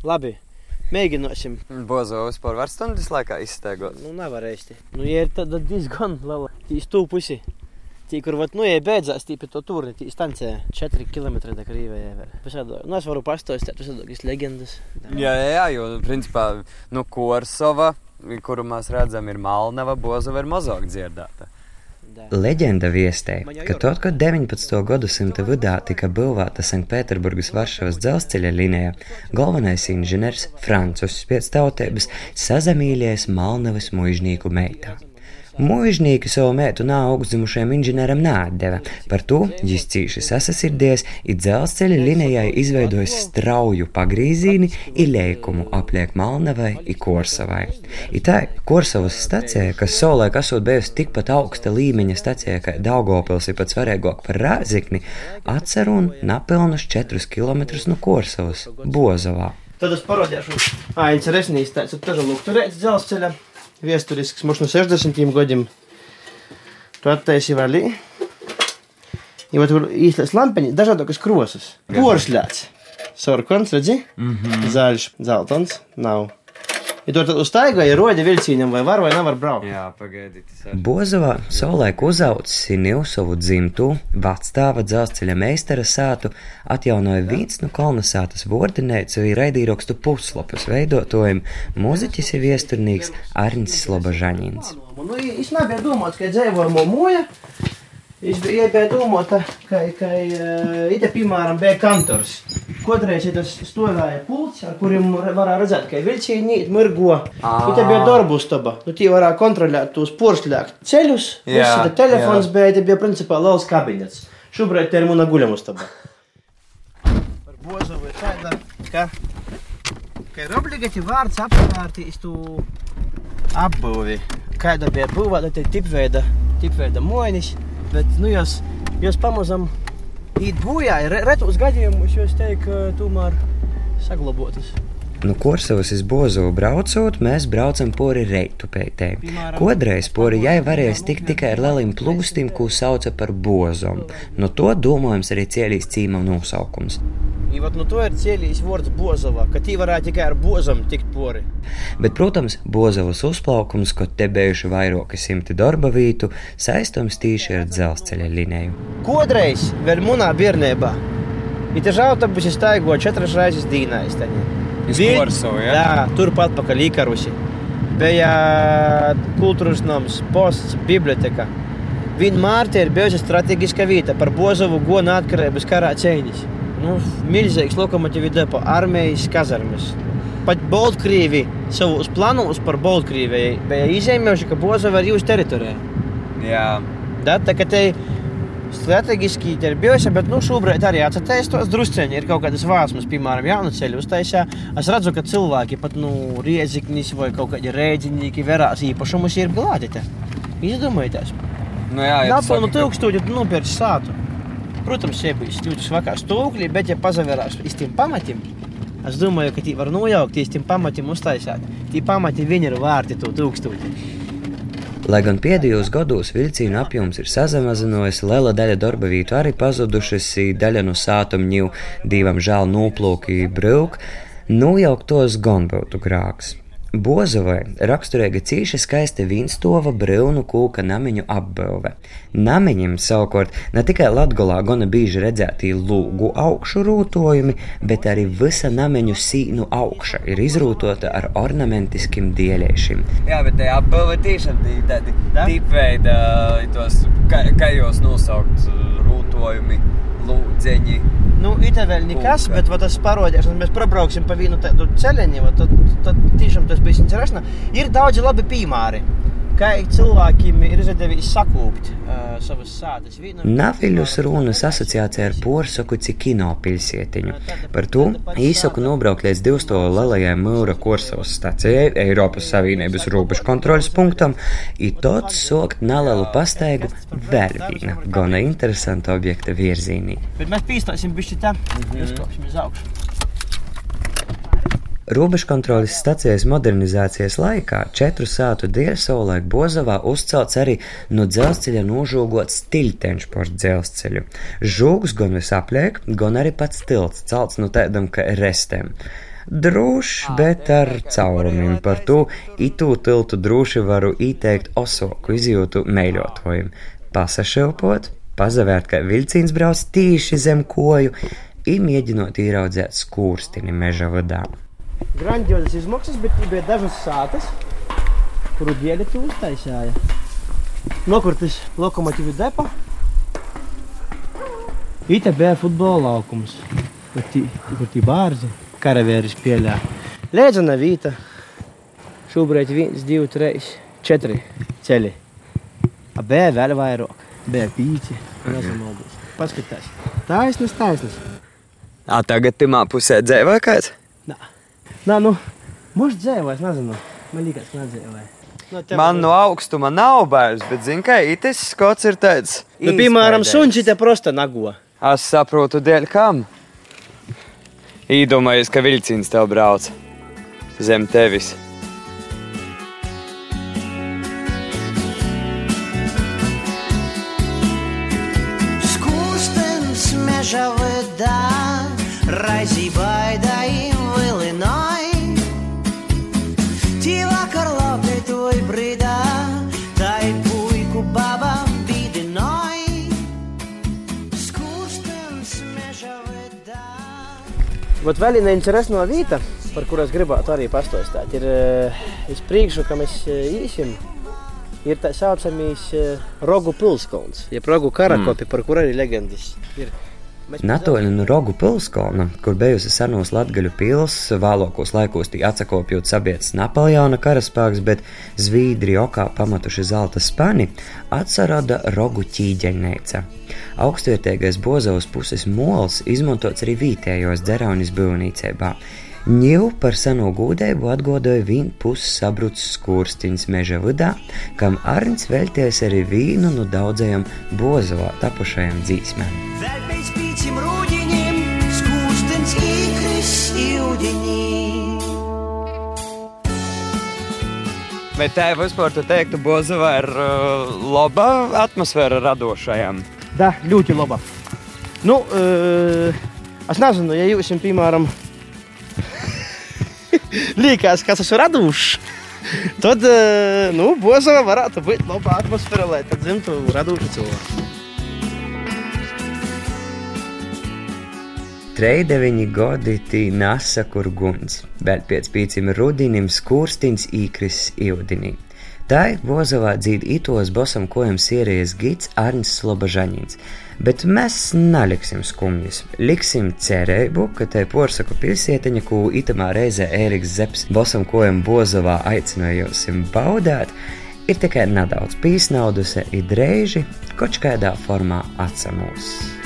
Labi, mēģināsim. Bozo vispār var stundas laikā izstēgot. Nu, nevarēsi. Nu, ja ir tad diezgan liela. Tīs tu pusi. Tī, kur vat, nu, ja beidzās tī pie to turni, tī stancē 4 km da Krīvējā vēl. Pasādā, nu, es varu pastāstīt visādas legendas. Jā, jā, jā, jo, principā, nu, Korsova, kuru mēs redzam, ir Malnava, Bozova ir mazāk dzirdēta. Leģenda viestē, ka tad, kad 19. gadsimta vidū tika būvēta Sanktpēterburgas Varšavas dzelzceļa līnija, galvenais inženieris Francis pēc tautības sazamīlējies Malnavas mužnieku meitā. Mūžnieki savu mētu nav augstzimušajam inženieram neatdeva. Par to viņš cīši sasasirdies, ir dzelzceļa linijai izveidojis strauju pagrīzīni, ir lēkumu apliek Malnavai, ir Korsavai. Ir tā, Korsavas stacija, kas savulaik esot bijusi tikpat augsta līmeņa stacija, kā Daugopils ir pats svarīgāk par Rāzikni, atcer un napilnus 4 km no Korsavas, Bozovā. Tad es parodīšu, Ains Resnīs, tāds ir tažu lukturēts dzelzceļa vēsturisks, mums no 60 gadiem. Tu attaisi valī. Ja tur īstenībā lampiņi, dažādas krosas. Poršļāts. Sorkons, redzi? Mm -hmm. Zaļš, zeltons, nav. Ja tur uz taiga ir roļa vilcienam, vai var vai nevar braukt? Jā, pagaidiet. Bozovā savulaik uzaucis Siniu savu dzimtu, vecstāva dzelzceļa meistara sātu, atjaunoja vīns no kolonizātas vordinēcu un raidīrakstu puslapus veidotojiem mūziķis ir viesturnīgs Arnis Slobožaņins. Nu, es nebiju domāts, ka dzīvojamo moja. Es biju domāta, ka, ka ite, piemēram, bija kantors. Kādreiz tas stāvēja pults, ar kuriem varēja redzēt, ka vilcieni mirgo. Ite bija darbu staba. Nu, tie varēja kontrolēt tos poršļāku ceļus. Jā, tas telefons jā. bija, te bija principā liels kabinets. Šobrīd te ir mana guļamustaba. Par Bozovu ir tāda, ka, ka ir obligāti vārds apvērtīs tu apbūvi. Kāda bija būvēta, te tipveida, tipveida moinis bet nu, jos, jos pamazām iet bojā. Retos gadījumos jūs teikt, tomēr saglabotas. No Korsavas uz Bozovu braucot, mēs braucam pori reitupētē. Kodreiz pori jai varēs tikt tikai ar lieliem plūstīm, ko sauca par bozom. No to domājams arī cielīs cīma nosaukums. I vat no to ir cielījis vārds Bozova, ka tī varētu tikai ar bozam tikt pori. Bet, protams, Bozovas uzplaukums, ko te bijuši vairāki simti darba vietu, saistams tīši ar dzelzceļa liniju. Kodreiz vēl munā bērnībā. Ir tas autobusis staigo četras reizes dīnā. Korso, ja? Jā, turpat pakaļ īkarusi. Bija kultūras nams, posts, biblioteka. Vienmēr tie ir bijusi strateģiska vieta par Bozovu gona atkarības karā cīņas nu, milzīgs lokomotīvu depo, armijas kazarmes. Pat Baltkrievija savus plānos par Baltkrieviju bija izņēmuši, ka Bozova ir jūsu teritorijā. Jā. Da, tā kā te strateģiski ir bijusi, bet nu, šobrīd arī atcerēties tos drusceņi. Ir kaut kādas vāsmas, piemēram, jaunu ceļu uztaisā. Es redzu, ka cilvēki pat nu, rieziknis vai kaut kādi rēģinieki verās īpašumus ir glādīti. Izdomājieties! Nu, jā, ja Napilnu tūkstoši nopērts sātu. Protams, šeit būs ļoti svakā stūklī, bet, ja pazavērās uz tiem pamatiem, es domāju, ka tī var nojaukties tiem pamatiem uztaisāt. Tī pamati viņi ir vērti to tūkstoši. Lai gan pēdējos gados vilcienu apjoms ir sazinājies, liela daļa darba vietu arī pazudušas, daļa no sātumņu divam žēl noplūki brūk, nojaukt tos gan būtu grāks. Bozovai raksturīga cīša skaista vīnstova brūnu kūka namiņu apbūve. Namiņam savukārt ne tikai Latgolā gana bieži redzētī lūgu augšu rūtojumi, bet arī visa namiņu sīnu augša ir izrūtota ar ornamentiskiem dieļiešiem. Jā, bet tā apbūve tiešām tādi tipveida, tos, kā, kā jūs nosaukt, rūtojumi lūdzeņi. Nu, it vēl nekas, bet va, tas parodīs, un mēs prabrauksim pa vienu tādu ceļiņu, tad, tad tiešām tas bija interesanti. Ir daudzi labi piemēri kā cilvēkiem ir izdevies sakūpt uh, savas sādas. Naviļus runas asociācija ar Porsaku Cikino pilsietiņu. Par to īsaku nobraukt līdz 200 lielajai mūra Korsavas stacijai, Eiropas Savienības robežu kontrolas punktam, ir tots sokt nelielu pastaigu vēl viena gana interesanta objekta virzīnī. Bet mēs pīstāsim bišķi tā, mm -hmm. uz augšu. Robežkontroles stacijas modernizācijas laikā četru sātu dēļ savulaik Bozovā uzcelts arī no dzelzceļa nožūgots tilteņš par dzelzceļu. Žūgs gan visapliek, gan arī pats tilts celts no tādam kā restēm. Drošs, bet ar caurumiem par to itū tiltu droši varu ieteikt osoku izjūtu meiļotojiem. Pasašilpot, pazavērt, ka vilciens brauc tīši zem koju, imēģinot ieraudzēt skūrstini meža vadā. Grandiozas izmaksas, bet bija dažas sātas, kuru dēļ tu uztaisīja. Nokurtis lokomotīvu depa. Ite bija futbola laukums, kur tī bārzi, karavīri spēlē. Lēdzana vīta. Šobrīd viens, divi, trīs, četri ceļi. A bija vēl vairāk. Bija pīci. Nezinu. Paskatās. Taisnas, taisnas. A tagad timā pusē dzēvē kāds? Nā, nu, mums dzēvājas, nezinu. Man liekas, ka nedzēvāja. No, Man no augstuma nav bailes, bet zini, ka itis skots ir tāds. Nu, piemēram, suņš te prosta nago. Es saprotu, dēļ kam. Īdomājies, ka vilciens tev brauc zem tevis. Skūstens meža vidā, raizī Vat vēl viena interesanta vieta, par kuru es gribētu arī pastāstīt, ir eh, uz priekšu, ka mēs eh, īsim. Ir tā saucamais eh, Rogu pilskolns, jeb Rogu karakopi, mm. par kuru arī legendas ir. Natoļi no Rogu pilskolna, kur bijusi senos latgaļu pils, vēlākos laikos tī atsakopjot sabietas Napoleona karaspēks, bet Zvīdri okā pamatuši zelta spani, atsarada Rogu ķīģeņneica. Augstvērtīgais bozovas puses mols izmantots arī vītējos dzeraunis būvnīcībā. Ņēlu par seno gūdēju atgādāja viņa puses sabrucis skurstiņš meža vidā, kam Arnts velties arī vīnu no daudzajām bozovā tapušajām dzīsmēm этим rudenim skūstens īkris iudeņi. Vai tēva vispār te teiktu, Bozava ir uh, laba atmosfēra radošajam? Да, ļoti laba. Nu, uh, es nezinu, ja jūs, piemēram, liekas, kas esmu radušs, tad, uh, nu, Bozava varētu būt laba atmosfēra, lai tad dzimtu radušu cilvēku. 39 gadi tī nasa kur guns, bet pēc pīcim rudinim skurstins īkris iudinī. Tā Vozovā dzīvo itos bosam kojam sierijas gids Arnis Slobožaņins, bet mēs naliksim skumjas, liksim cerēbu, ka te porsaku pilsētiņa, ko itamā reizē Ēriks Zeps bosam kojam Vozovā aicinājosim baudēt, ir tikai nedaudz pīsnauduse idreiži, kočkaidā formā atsamūs.